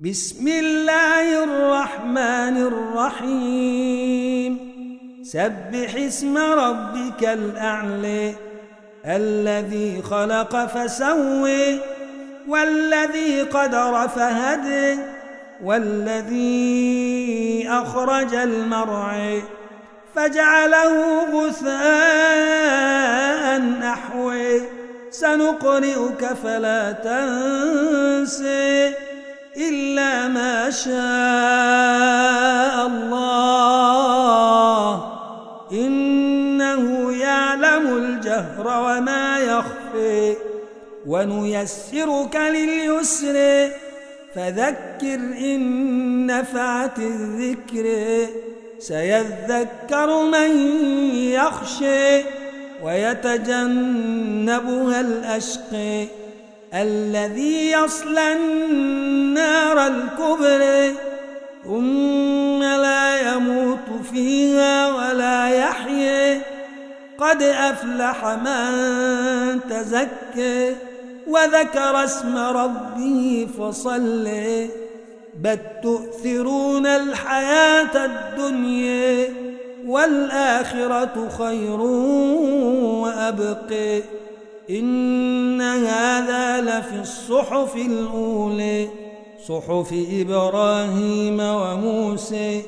بسم الله الرحمن الرحيم. سبح اسم ربك الأعلى الذي خلق فسوي والذي قدر فهدي والذي أخرج المرعي فجعله غثاء أحوي سنقرئك فلا تنسي شاء الله إنه يعلم الجهر وما يخفي ونيسرك لليسر فذكر إن نفعت الذكر سيذكر من يخشي ويتجنبها الأشقي الذي يصلى الكبرى ثم لا يموت فيها ولا يحيي. قد أفلح من تزكى وذكر اسم ربه فصلى بل تؤثرون الحياة الدنيا والآخرة خير وأبقي. إن هذا لفي الصحف الأولى. صحف إبراهيم وموسى